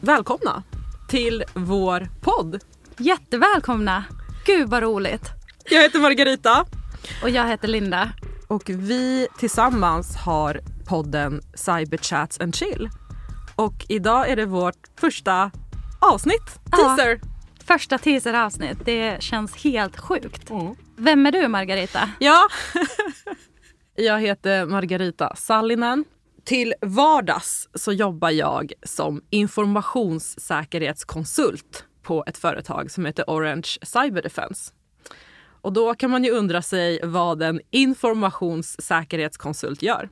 Välkomna till vår podd. Jättevälkomna! Gud vad roligt. Jag heter Margarita. Och jag heter Linda. Och vi tillsammans har podden Cyberchats and chill. Och idag är det vårt första avsnitt, teaser. Ja, första teaseravsnitt. Det känns helt sjukt. Mm. Vem är du Margarita? Ja, jag heter Margarita Sallinen. Till vardags så jobbar jag som informationssäkerhetskonsult på ett företag som heter Orange Cyber Defense. Och då kan man ju undra sig vad en informationssäkerhetskonsult gör.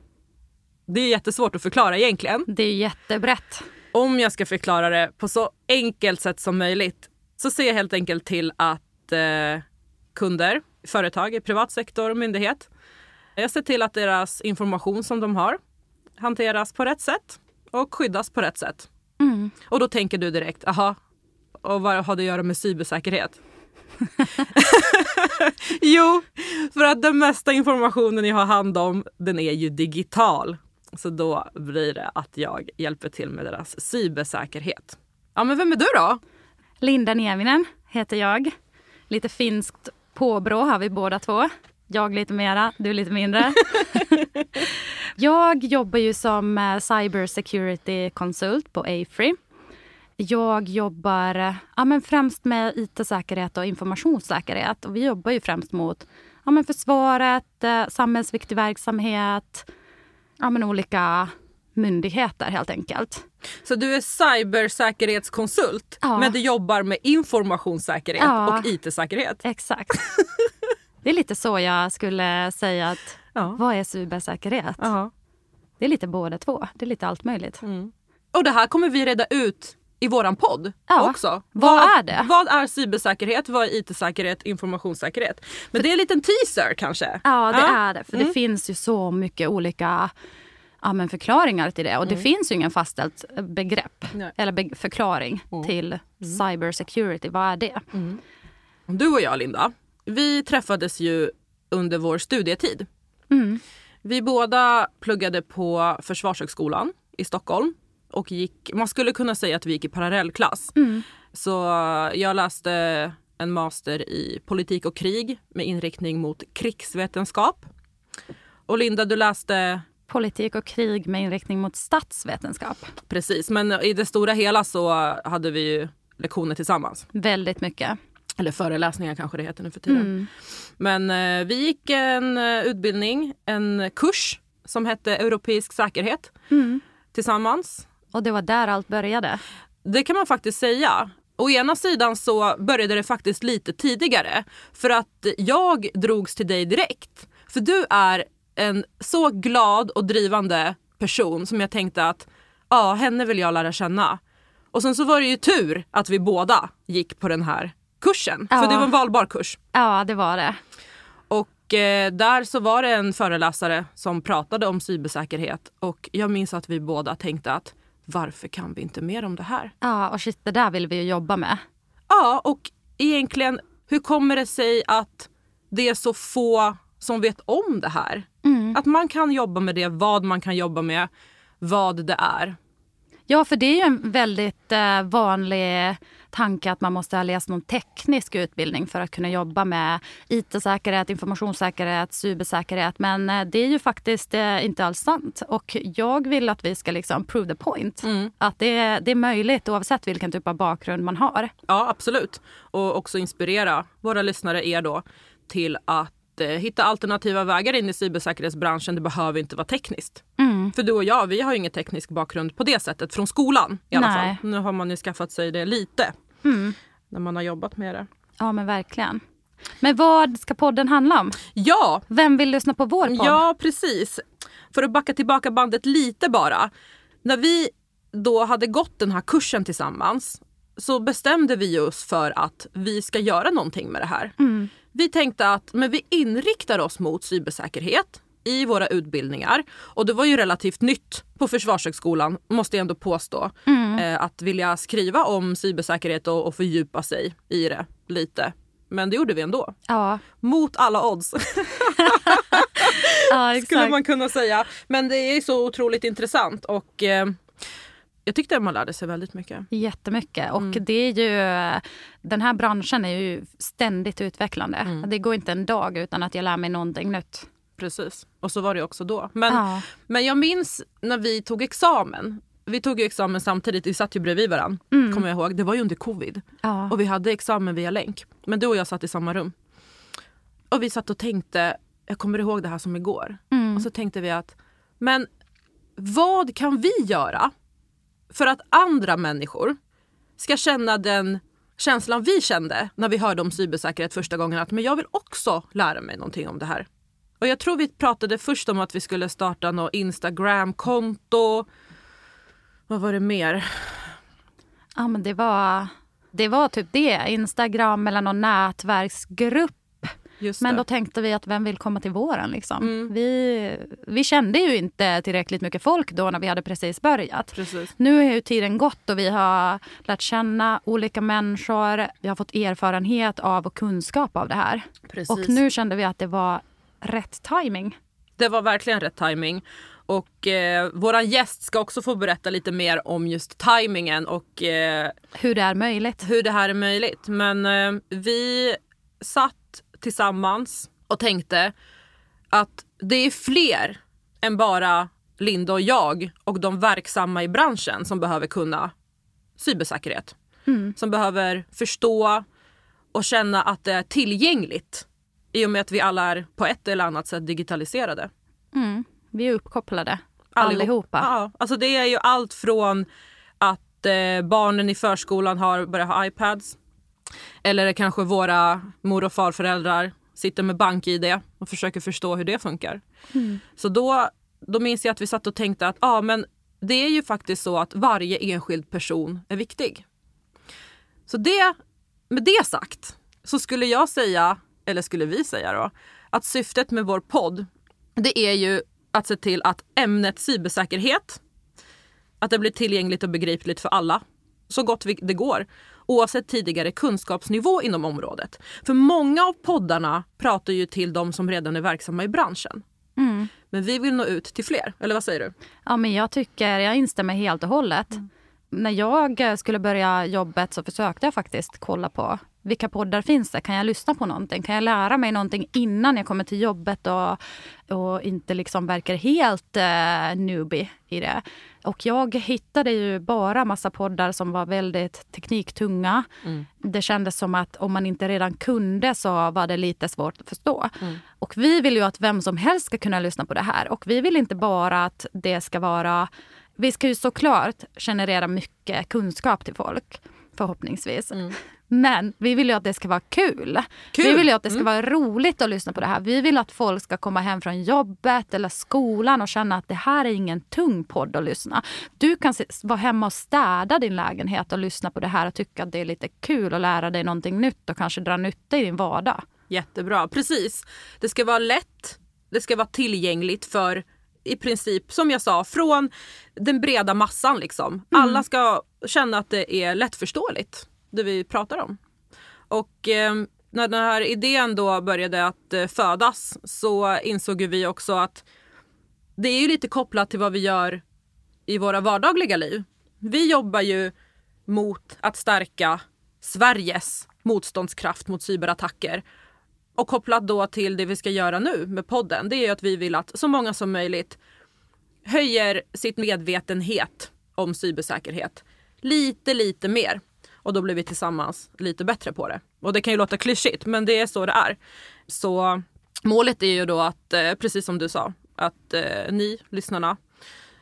Det är jättesvårt att förklara egentligen. Det är jättebrett. Om jag ska förklara det på så enkelt sätt som möjligt så ser jag helt enkelt till att eh, kunder, företag i privat sektor och myndighet, jag ser till att deras information som de har hanteras på rätt sätt och skyddas på rätt sätt. Mm. Och då tänker du direkt, aha, och vad har det att göra med cybersäkerhet? jo, för att den mesta informationen jag har hand om, den är ju digital. Så då blir det att jag hjälper till med deras cybersäkerhet. Ja, men vem är du då? Linda Nieminen heter jag. Lite finskt påbrå har vi båda två. Jag lite mera, du lite mindre. jag jobbar ju som eh, cyber security konsult på Afree. Jag jobbar ja, men främst med it-säkerhet och informationssäkerhet. Och vi jobbar ju främst mot ja, men försvaret, eh, samhällsviktig verksamhet, ja, men olika myndigheter helt enkelt. Så du är cybersäkerhetskonsult ja. men du jobbar med informationssäkerhet ja. och it-säkerhet? Exakt. Det är lite så jag skulle säga att ja. vad är cybersäkerhet? Ja. Det är lite båda två. Det är lite allt möjligt. Mm. Och det här kommer vi reda ut i våran podd ja. också. Vad, vad, är det? Vad är cybersäkerhet? Vad är it-säkerhet? Informationssäkerhet? Men för, det är en liten teaser kanske? Ja, det är det. För mm. det finns ju så mycket olika ja, men förklaringar till det. Och det mm. finns ju ingen fastställt begrepp Nej. eller be förklaring mm. till mm. cybersecurity. Vad är det? Mm. Du och jag, Linda, vi träffades ju under vår studietid. Vi båda pluggade på Försvarshögskolan i Stockholm och gick, man skulle kunna säga att vi gick i parallellklass. Så jag läste en master i politik och krig med inriktning mot krigsvetenskap. Och Linda, du läste? Politik och krig med inriktning mot statsvetenskap. Precis, men i det stora hela så hade vi ju lektioner tillsammans. Väldigt mycket. Eller föreläsningar kanske det heter nu för tiden. Mm. Men eh, vi gick en eh, utbildning, en kurs som hette Europeisk säkerhet mm. tillsammans. Och det var där allt började? Det kan man faktiskt säga. Å ena sidan så började det faktiskt lite tidigare för att jag drogs till dig direkt. För du är en så glad och drivande person som jag tänkte att ja, henne vill jag lära känna. Och sen så var det ju tur att vi båda gick på den här kursen. Ja. För det var en valbar kurs. Ja, det var det. Och eh, där så var det en föreläsare som pratade om cybersäkerhet och jag minns att vi båda tänkte att varför kan vi inte mer om det här? Ja, och shit, det där vill vi ju jobba med. Ja, och egentligen hur kommer det sig att det är så få som vet om det här? Mm. Att man kan jobba med det, vad man kan jobba med, vad det är. Ja, för det är ju en väldigt eh, vanlig tanke att man måste ha läst någon teknisk utbildning för att kunna jobba med IT-säkerhet, informationssäkerhet, cybersäkerhet. Men eh, det är ju faktiskt eh, inte alls sant. Och jag vill att vi ska liksom prove the point. Mm. Att det, det är möjligt oavsett vilken typ av bakgrund man har. Ja, absolut. Och också inspirera våra lyssnare, er då, till att eh, hitta alternativa vägar in i cybersäkerhetsbranschen. Det behöver inte vara tekniskt. Mm. För du och jag, vi har ju ingen teknisk bakgrund på det sättet från skolan i alla Nej. fall. Nu har man ju skaffat sig det lite mm. när man har jobbat med det. Ja men verkligen. Men vad ska podden handla om? Ja! Vem vill lyssna på vår podd? Ja precis. För att backa tillbaka bandet lite bara. När vi då hade gått den här kursen tillsammans så bestämde vi oss för att vi ska göra någonting med det här. Mm. Vi tänkte att men vi inriktar oss mot cybersäkerhet i våra utbildningar. Och det var ju relativt nytt på Försvarshögskolan, måste jag ändå påstå. Mm. Eh, att vilja skriva om cybersäkerhet och, och fördjupa sig i det lite. Men det gjorde vi ändå. Ja. Mot alla odds. Ja, skulle man kunna säga. Men det är så otroligt intressant och eh, jag tyckte att man lärde sig väldigt mycket. Jättemycket. Och Mm. det är ju, den här branschen är ju ständigt utvecklande. Mm. Det går inte en dag utan att jag lär mig någonting nytt. Precis. Och så var det också då. Men, Ja. men jag minns när vi tog examen. Vi tog examen samtidigt, vi satt ju bredvid varandra. Mm. Kommer jag ihåg. Det var ju under covid. Ja. Och vi hade examen via länk. Men du och jag satt i samma rum. Och vi satt och tänkte, jag kommer ihåg det här som igår. Mm. Och så tänkte vi att, men vad kan vi göra för att andra människor ska känna den känslan vi kände när vi hörde om cybersäkerhet första gången. Att men jag vill också lära mig någonting om det här. Och jag tror vi pratade först om att vi skulle starta något Instagram-konto. Vad var det mer? Ja, men det var, det var typ det. Instagram eller någon nätverksgrupp. Men då tänkte vi att vem vill komma till våren? Liksom? Mm. Vi, vi kände ju inte tillräckligt mycket folk då när vi hade precis börjat. Precis. Nu har ju tiden gått och vi har lärt känna olika människor. Vi har fått erfarenhet av och kunskap av det här. Precis. Och nu kände vi att det var rätt timing. Det var verkligen rätt timing. Och eh, våran gäst ska också få berätta lite mer om just timingen och eh, Hur det är möjligt. hur det här är möjligt. Men eh, vi satt tillsammans och tänkte att det är fler än bara Linda och jag och de verksamma i branschen som behöver kunna cybersäkerhet. Mm. Som behöver förstå och känna att det är tillgängligt i och med att vi alla är på ett eller annat sätt digitaliserade. Mm. Vi är uppkopplade. Allihop- Allihopa. Ja, alltså det är ju allt från att eh, barnen i förskolan har börjat ha iPads. Eller kanske våra mor och farföräldrar sitter med bank-id och försöker förstå hur det funkar. Mm. Så då, då minns jag att vi satt och tänkte att ja, men det är ju faktiskt så att varje enskild person är viktig. Så det, med det sagt så skulle jag säga, eller skulle vi säga då, att syftet med vår podd det är ju att se till att ämnet cybersäkerhet att det blir tillgängligt och begripligt för alla så gott det går oavsett tidigare kunskapsnivå inom området. För många av poddarna pratar ju till de som redan är verksamma i branschen. Mm. Men vi vill nå ut till fler, eller vad säger du? Ja, men jag tycker, jag instämmer helt och hållet. När jag skulle börja jobbet så försökte jag faktiskt kolla på vilka poddar finns det? Kan jag lyssna på någonting? Kan jag lära mig någonting innan jag kommer till jobbet och, och inte liksom verkar helt eh, newbie i det? Och jag hittade ju bara massa poddar som var väldigt tekniktunga. Det kändes som att om man inte redan kunde så var det lite svårt att förstå. Och vi vill ju att vem som helst ska kunna lyssna på det här. Och vi vill inte bara att det ska vara... Vi ska ju såklart generera mycket kunskap till folk, förhoppningsvis. Men vi vill ju att det ska vara kul. Kul! Vi vill ju att det ska vara roligt att lyssna på det här. Vi vill att folk ska komma hem från jobbet eller skolan och känna att det här är ingen tung podd att lyssna. Du kan vara hemma och städa din lägenhet och lyssna på det här och tycka att det är lite kul att lära dig någonting nytt och kanske dra nytta i din vardag. Jättebra, precis. Det ska vara lätt, det ska vara tillgängligt för i princip, som jag sa, från den breda massan. Liksom. Alla ska känna att det är lättförståeligt, det vi pratar om. Och eh, när den här idén då började att eh, födas så insåg vi också att det är ju lite kopplat till vad vi gör i våra vardagliga liv. Vi jobbar ju mot att stärka Sveriges motståndskraft mot cyberattacker. Och kopplat då till det vi ska göra nu med podden, det är ju att vi vill att så många som möjligt höjer sitt medvetenhet om cybersäkerhet lite, lite mer. Och då blir vi tillsammans lite bättre på det. Och det kan ju låta klyschigt, men det är så det är. Så målet är ju då att, eh, precis som du sa, att eh, ni, lyssnarna,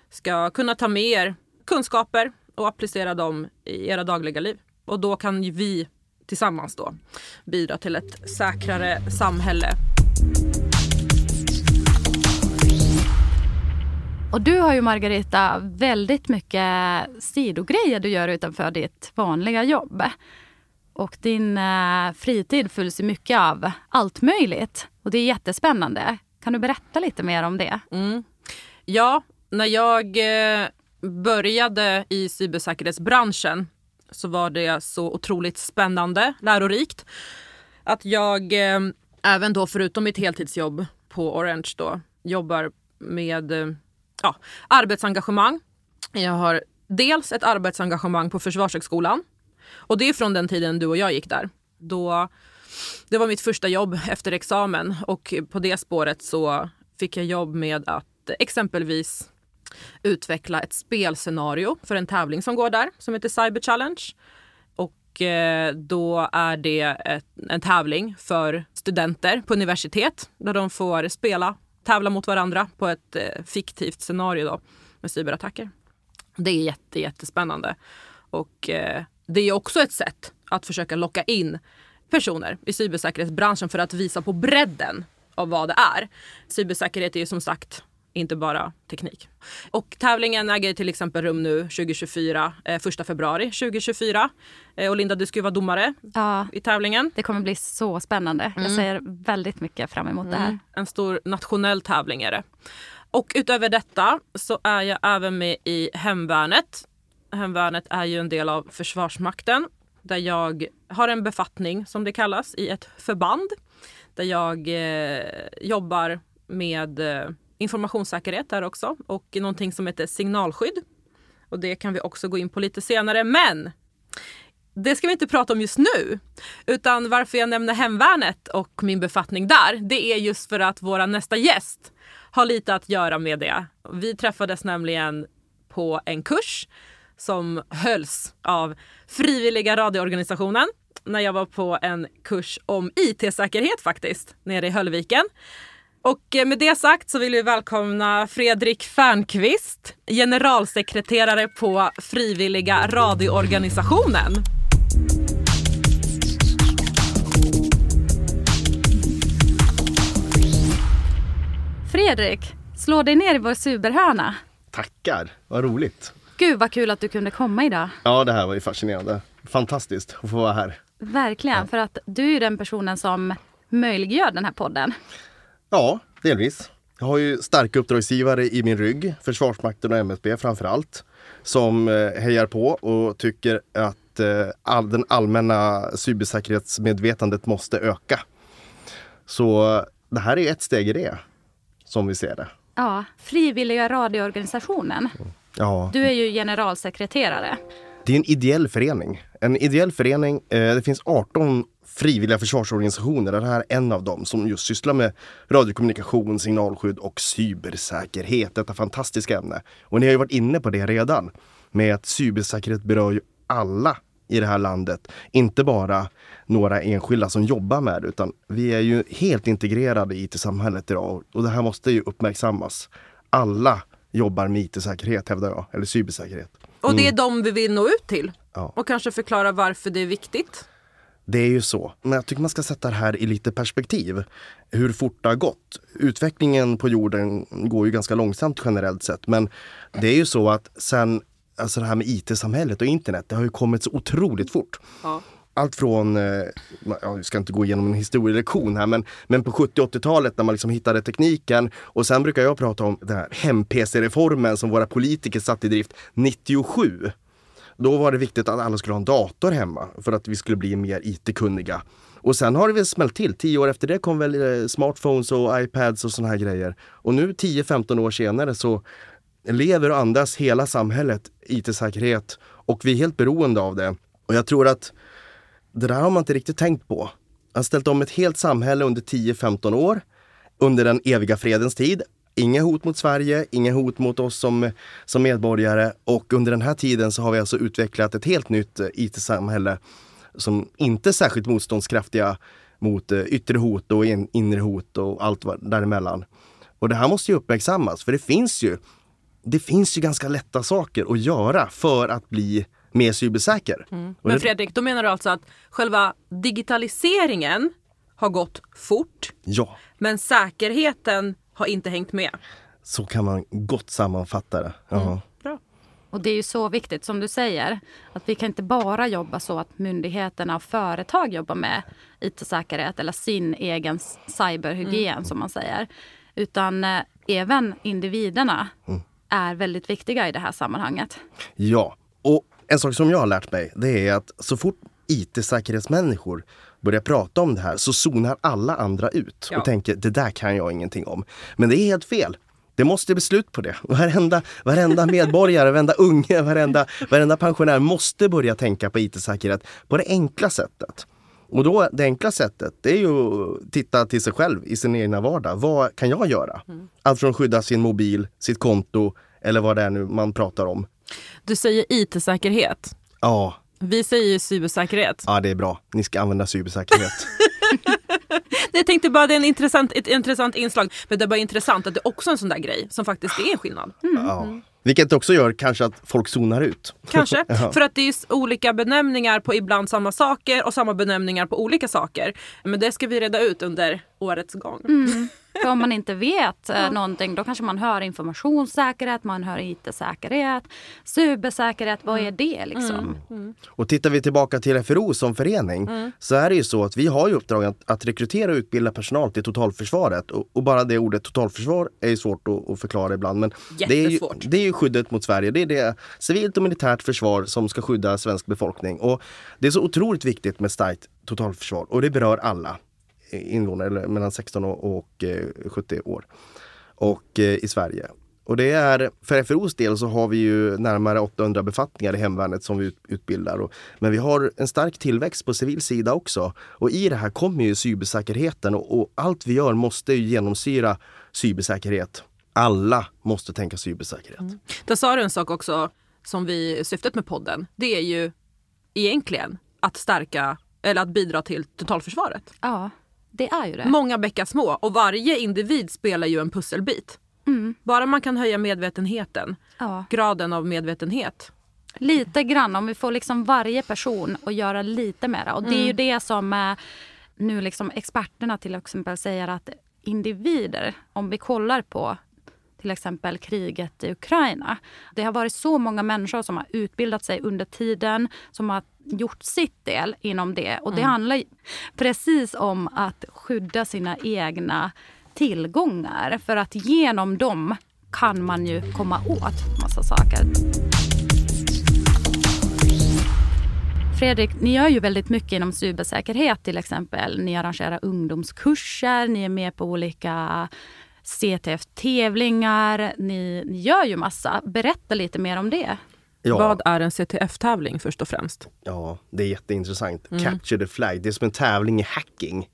ska kunna ta med er kunskaper och applicera dem i era dagliga liv. Och då kan ju vi tillsammans då bidra till ett säkrare samhälle. Och du har ju Margareta väldigt mycket sidogrejer du gör utanför ditt vanliga jobb. Och din eh, fritid fylls ju mycket av allt möjligt. Och det är jättespännande. Kan du berätta lite mer om det? Mm. Ja, när jag eh, började i cybersäkerhetsbranschen så var det så otroligt spännande, lärorikt. Att jag eh, även då förutom mitt heltidsjobb på Orange då jobbar med eh, ja, arbetsengagemang. Jag har dels ett arbetsengagemang på Försvarshögskolan. Och det är från den tiden du och jag gick där. Då, det var mitt första jobb efter examen och på det spåret så fick jag jobb med att exempelvis utveckla ett spelscenario för en tävling som går där som heter Cyber Challenge. Och eh, då är det ett, en tävling för studenter på universitet där de får spela, tävla mot varandra på ett eh, fiktivt scenario då, med cyberattacker. Det är jätte, jättespännande. Och eh, det är också ett sätt att försöka locka in personer i cybersäkerhetsbranschen för att visa på bredden av vad det är. Cybersäkerhet är ju som sagt inte bara teknik. Och tävlingen äger till exempel rum nu 2024, eh, 1 februari 2024. Eh, och Linda, du ska ju vara domare Ja, i tävlingen. det kommer bli så spännande. Jag ser väldigt mycket fram emot det här. En stor nationell tävling är det. Och utöver detta så är jag även med i Hemvärnet. Hemvärnet är ju en del av Försvarsmakten där jag har en befattning som det kallas i ett förband där jag eh, jobbar med eh, informationssäkerhet där också och någonting som heter signalskydd. Och det kan vi också gå in på lite senare. Men det ska vi inte prata om just nu. Utan varför jag nämner Hemvärnet och min befattning där, det är just för att våra nästa gäst har lite att göra med det. Vi träffades nämligen på en kurs som hölls av Frivilliga radioorganisationen när jag var på en kurs om IT-säkerhet faktiskt, nere i Höllviken. Och eh, med det sagt så vill vi välkomna Fredrik Fernqvist, generalsekreterare på Frivilliga radioorganisationen. Fredrik, slå dig ner i vår superhörna. Tackar, vad roligt. Gud vad kul att du kunde komma idag. Ja, det här var ju fascinerande. Fantastiskt att få vara här. Verkligen, för att du är den personen som möjliggör den här podden. Ja, delvis. Jag har ju starka uppdragsgivare i min rygg, Försvarsmakten och MSB framför allt, som eh, hejar på och tycker att eh, all, den allmänna cybersäkerhetsmedvetandet måste öka. Så eh, det här är ett steg i det, som vi ser det. Ja, Frivilliga radioorganisationen. Ja, Du är ju generalsekreterare. Det är en ideell förening. En ideell förening, det finns 18 frivilliga försvarsorganisationer. Det här är en av dem som just sysslar med radiokommunikation, signalskydd och cybersäkerhet. Detta fantastiska ämne. Och ni har ju varit inne på det redan. Med att cybersäkerhet berör ju alla i det här landet. Inte bara några enskilda som jobbar med det utan vi är ju helt integrerade i IT-samhället idag och det här måste ju uppmärksammas. Alla jobbar med IT-säkerhet hävdar jag, eller cybersäkerhet. Och det är de vi vill nå ut till. Ja. Och kanske förklara varför det är viktigt. Det är ju så. Men jag tycker man ska sätta det här i lite perspektiv. Hur fort det har gått. Utvecklingen på jorden går ju ganska långsamt generellt sett. Men det är ju så att sen, alltså det här med IT-samhället och internet, det har ju kommit så otroligt fort. Ja. Allt från, eh, ja, vi ska inte gå igenom en historielektion här, men, men på 70 80-talet när man liksom hittade tekniken och sen brukar jag prata om den här hem-PC-reformen som våra politiker satte i drift 97. Då var det viktigt att alla skulle ha en dator hemma för att vi skulle bli mer IT-kunniga. Och sen har det väl smält till. Tio år efter det kom väl eh, smartphones och iPads och såna här grejer. Och nu 10-15 år senare så lever och andas hela samhället IT-säkerhet och vi är helt beroende av det. Och jag tror att det där har man inte riktigt tänkt på. Jag har ställt om ett helt samhälle under 10-15 år. Under den eviga fredens tid. Inga hot mot Sverige, inga hot mot oss som, som medborgare. Och under den här tiden så har vi alltså utvecklat ett helt nytt eh, IT-samhälle som inte är särskilt motståndskraftiga mot eh, yttre hot och in, inre hot och allt däremellan. Och det här måste ju uppmärksammas för det finns ju det finns ju ganska lätta saker att göra för att bli mer cybersäker. Och Men Fredrik, då menar du alltså att själva digitaliseringen har gått fort Ja, men säkerheten har inte hängt med. så kan man gott sammanfatta det. Ja. Bra. Och det är ju så viktigt som du säger. Att vi kan inte bara jobba så att myndigheterna och företag jobbar med IT-säkerhet eller sin egen cyberhygien som man säger. Utan eh, även individerna är väldigt viktiga i det här sammanhanget. ja, och en sak som jag har lärt mig det är att så fort IT-säkerhetsmänniskor börjar prata om det här så zonar alla andra ut Ja. och tänker det där kan jag ingenting om. Men det är helt fel. Det måste bli slut på det. Varenda, varenda medborgare, varenda unge, varenda, varenda pensionär måste börja tänka på IT-säkerhet på det enkla sättet. Och då, det enkla sättet det är ju att titta till sig själv i sin egna vardag. Vad kan jag göra? Allt från att skydda sin mobil, sitt konto eller vad det är nu man pratar om. Du säger IT-säkerhet. Ja, Vi säger ju cybersäkerhet. ja det är bra. Ni ska använda cybersäkerhet. Jag tänkte bara det är en intressant, ett intressant inslag. Men det är bara intressant att det är också en sån där grej som faktiskt är en skillnad. Ja. Vilket också gör kanske att folk zonar ut. Kanske. Ja. För att det är olika benämningar på ibland samma saker och samma benämningar på olika saker. Men det ska vi reda ut under årets gång. För om man inte vet eh, någonting då kanske man hör informationssäkerhet, man hör IT-säkerhet, cybersäkerhet. Vad är det liksom? Och tittar vi tillbaka till FRO som förening så är det ju så att vi har ju uppdrag att, att rekrytera och utbilda personal till totalförsvaret. Och, och bara det ordet totalförsvar är ju svårt att, att förklara ibland. Men det är, ju, det är ju skyddet mot Sverige. Det är det civilt och militärt försvar som ska skydda svensk befolkning. Och det är så otroligt viktigt med starkt totalförsvar och det berör alla invånare eller mellan 16 och, och eh, 70 år och eh, i Sverige. Och det är, för FROs del så har vi ju närmare 800 befattningar i hemvärnet som vi ut, utbildar. Och, men vi har en stark tillväxt på civil sida också. Och i det här kommer ju cybersäkerheten och, och allt vi gör måste ju genomsyra cybersäkerhet. Alla måste tänka cybersäkerhet. Där sa du en sak också som vi syftet med podden. Det är ju egentligen att stärka eller att bidra till totalförsvaret. Ja, det är ju det. Många bäckar små och varje individ spelar ju en pusselbit. Bara man kan höja medvetenheten, Ja. graden av medvetenhet. Lite grann, om vi får liksom varje person att göra lite mera. Och det är ju det som eh, nu liksom experterna till exempel säger att individer, om vi kollar på till exempel kriget i Ukraina. Det har varit så många människor som har utbildat sig under tiden, som har gjort sitt del inom det. Och det handlar ju precis om att skydda sina egna tillgångar. För att genom dem kan man ju komma åt massa saker. Fredrik, ni gör ju väldigt mycket inom cybersäkerhet till exempel. Ni arrangerar ungdomskurser, ni är med på olika CTF-tävlingar. Ni, ni gör ju massa. Berätta lite mer om det. Ja. Vad är en CTF-tävling först och främst? Ja, det är jätteintressant. Capture the flag, det är som en tävling i hacking.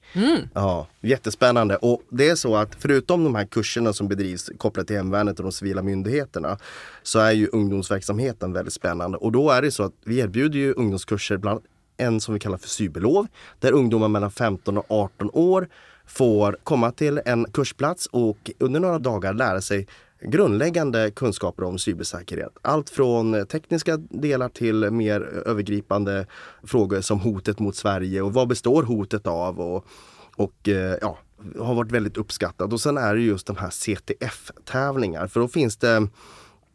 Ja, jättespännande. Och det är så att förutom de här kurserna som bedrivs kopplat till hemvärnet och de civila myndigheterna så är ju ungdomsverksamheten väldigt spännande. Och då är det så att vi erbjuder ju ungdomskurser bland en som vi kallar för cyberlov där ungdomar mellan 15 och 18 år får komma till en kursplats och under några dagar lära sig grundläggande kunskaper om cybersäkerhet. Allt från tekniska delar till mer övergripande frågor som hotet mot Sverige och vad består hotet av och, och eh, ja, har varit väldigt uppskattat. Och sen är det just de här CTF-tävlingar för då finns det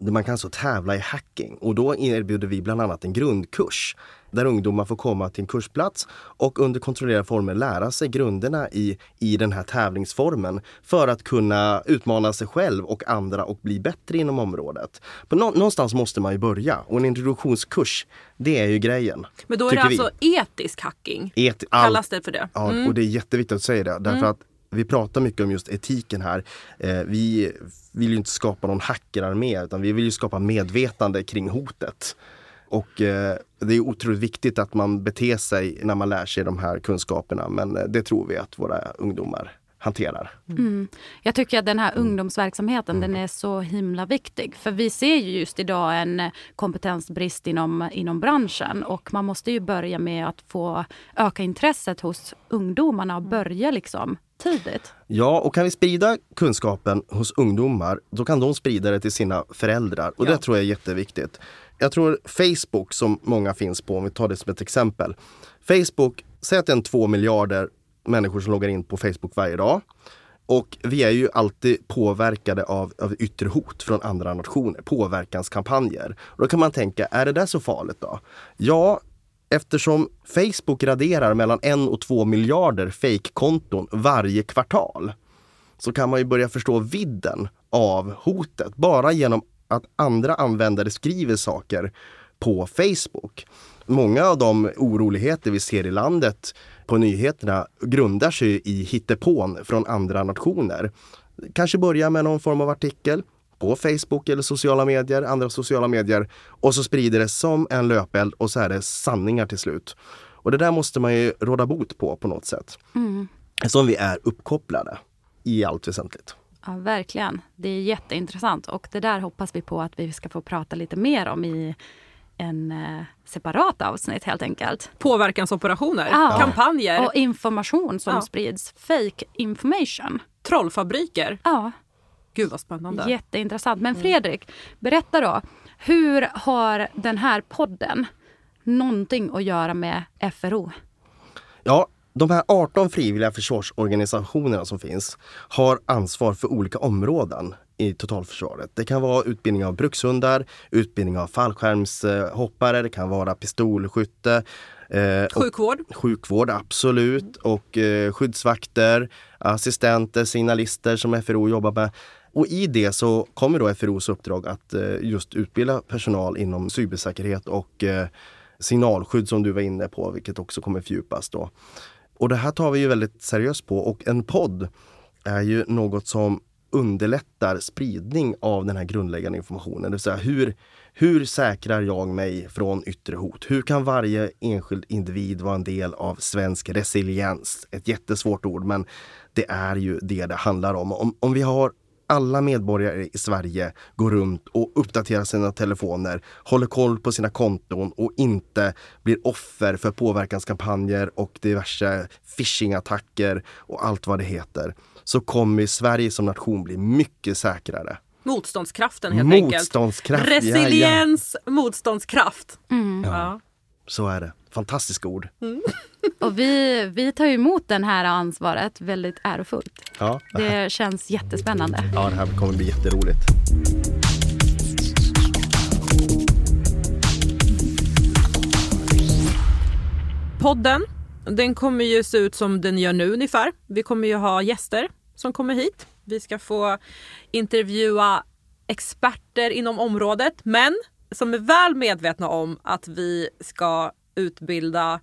man kan alltså tävla i hacking och då erbjuder vi bland annat en grundkurs där ungdomar får komma till en kursplats och under kontrollerade former lära sig grunderna i, i den här tävlingsformen för att kunna utmana sig själv och andra och bli bättre inom området. På nå, någonstans måste man ju börja och en introduktionskurs, det är ju grejen. Men då är det tycker vi. alltså etisk hacking. Et, all, Kallas det för det? Ja, Mm. och det är jätteviktigt att säga det. Därför att vi pratar mycket om just etiken här. Eh, vi vill ju inte skapa någon hackerarmé utan vi vill ju skapa medvetande kring hotet. Och eh, det är otroligt viktigt att man beter sig när man lär sig de här kunskaperna. Men eh, det tror vi att våra ungdomar hanterar. Jag tycker att den här ungdomsverksamheten den är så himla viktig. För vi ser ju just idag en kompetensbrist inom, inom branschen. Och man måste ju börja med att få öka intresset hos ungdomarna och börja liksom tidigt. Ja, och kan vi sprida kunskapen hos ungdomar, då kan de sprida det till sina föräldrar. Och Ja. det tror jag är jätteviktigt. Jag tror Facebook, som många finns på, om vi tar det som ett exempel. Facebook, säg att det är en två miljarder människor som loggar in på Facebook varje dag. Och vi är ju alltid påverkade av, av yttre hot från andra nationer, påverkanskampanjer. Och då kan man tänka, är det där så farligt då? Ja, eftersom Facebook raderar mellan en och två miljarder fejkkonton varje kvartal så kan man ju börja förstå vidden av hotet bara genom att andra användare skriver saker på Facebook. Många av de oroligheter vi ser i landet på nyheterna grundar sig i hittepån från andra nationer. Kanske börja med någon form av artikel på Facebook eller sociala medier, andra sociala medier och så sprider det som en löpeld och så är det sanningar till slut. Och det där måste man ju råda bot på på något sätt. Mm. Som vi är uppkopplade i allt väsentligt. Ja, verkligen. Det är jätteintressant och det där hoppas vi på att vi ska få prata lite mer om i en eh, separat avsnitt helt enkelt. Påverkansoperationer, Ja. kampanjer, Och information som Ja. sprids. Fake information. trollfabriker. Ja, Gud vad spännande. jätteintressant. Men Fredrik, berätta då. Hur har den här podden någonting att göra med FRO? Ja, de här 18 frivilliga försvarsorganisationerna som finns har ansvar för olika områden i totalförsvaret. Det kan vara utbildning av brukshundar, utbildning av fallskärmshoppare, det kan vara pistolskytte. Eh, Sjukvård. sjukvård, absolut. Och eh, skyddsvakter, assistenter, signalister som FRO jobbar med. Och i det så kommer då FROs uppdrag att eh, just utbilda personal inom cybersäkerhet och eh, signalskydd som du var inne på, vilket också kommer fördjupas då. Och det här tar vi ju väldigt seriöst på och en podd är ju något som underlättar spridning av den här grundläggande informationen. Det vill säga hur, hur säkrar jag mig från yttre hot? Hur kan varje enskild individ vara en del av svensk resiliens? Ett jättesvårt ord men det är ju det det handlar om. Om, om vi har alla medborgare i Sverige går runt och uppdaterar sina telefoner, håller koll på sina konton och inte blir offer för påverkanskampanjer och diverse phishingattacker och allt vad det heter. Så kommer Sverige som nation bli mycket säkrare. Motståndskraften helt enkelt. Motståndskraft. ja, ja. Resiliens, motståndskraft. Ja. Så är det. Fantastiska ord. Och vi, vi tar ju emot det här ansvaret väldigt ärofullt. Ja, Det känns jättespännande. ja, det här kommer bli jätteroligt. Podden, den kommer ju se ut som den gör nu ungefär. Vi kommer ju ha gäster som kommer hit. Vi ska få intervjua experter inom området men som är väl medvetna om att vi ska utbilda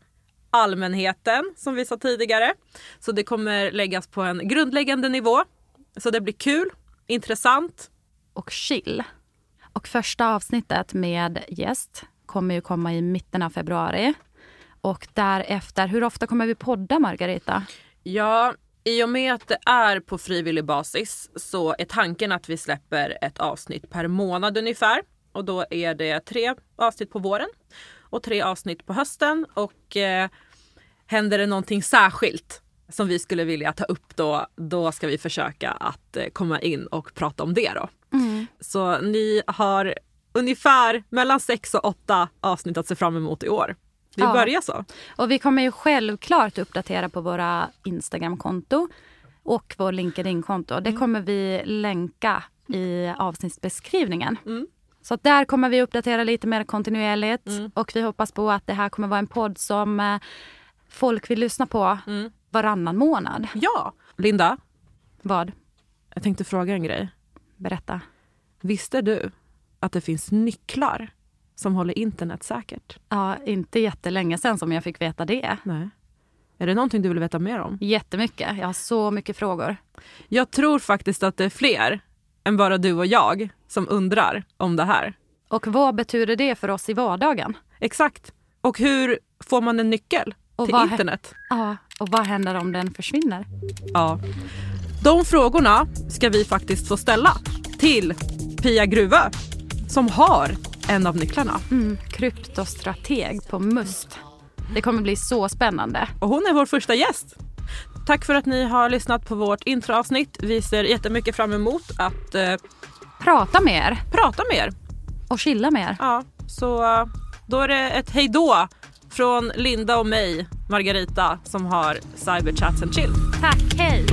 allmänheten som vi sa tidigare. Så det kommer läggas på en grundläggande nivå. Så det blir kul, intressant. och chill. Och första avsnittet med gäst kommer ju komma i mitten av februari. Och därefter, hur ofta kommer vi podda Margareta? Ja, i och med att det är på frivillig basis så är tanken att vi släpper ett avsnitt per månad ungefär. Och då är det tre avsnitt på våren och tre avsnitt på hösten. Och eh, händer det någonting särskilt som vi skulle vilja ta upp då, då ska vi försöka att eh, komma in och prata om det då. Så ni har ungefär mellan sex och åtta avsnitt att se fram emot i år. Det Ja. börjar så. Och vi kommer ju självklart uppdatera på våra Instagramkonto och vår LinkedIn-konto. Det kommer vi länka i avsnittsbeskrivningen. Mm. Så där kommer vi uppdatera lite mer kontinuerligt och vi hoppas på att det här kommer vara en podd som eh, folk vill lyssna på Mm. varannan månad. Ja, Linda, Vad? jag tänkte fråga en grej. Berätta. Visste du att det finns nycklar som håller internet säkert? Ja, inte jättelänge sen som jag fick veta det. Nej. Är det någonting du vill veta mer om? Jättemycket. Jag har så mycket frågor. Jag tror faktiskt att det är fler än bara du och jag som undrar om det här. Och vad betyder det för oss i vardagen? Exakt. Och hur får man en nyckel Och till internet? Ja, och vad händer om den försvinner? Ja. De frågorna ska vi faktiskt få ställa till Pia Gruvö som har en av nycklarna. Mm, kryptostrateg på Must. Det kommer bli så spännande. Och hon är vår första gäst. Tack för att ni har lyssnat på vårt introavsnitt. Vi ser jättemycket fram emot att eh, Prata med er prata med er. och chilla med er. Ja, så eh, då är det ett hejdå från Linda och mig, Margarita, som har Cyberchats and Chill. Tack, hej!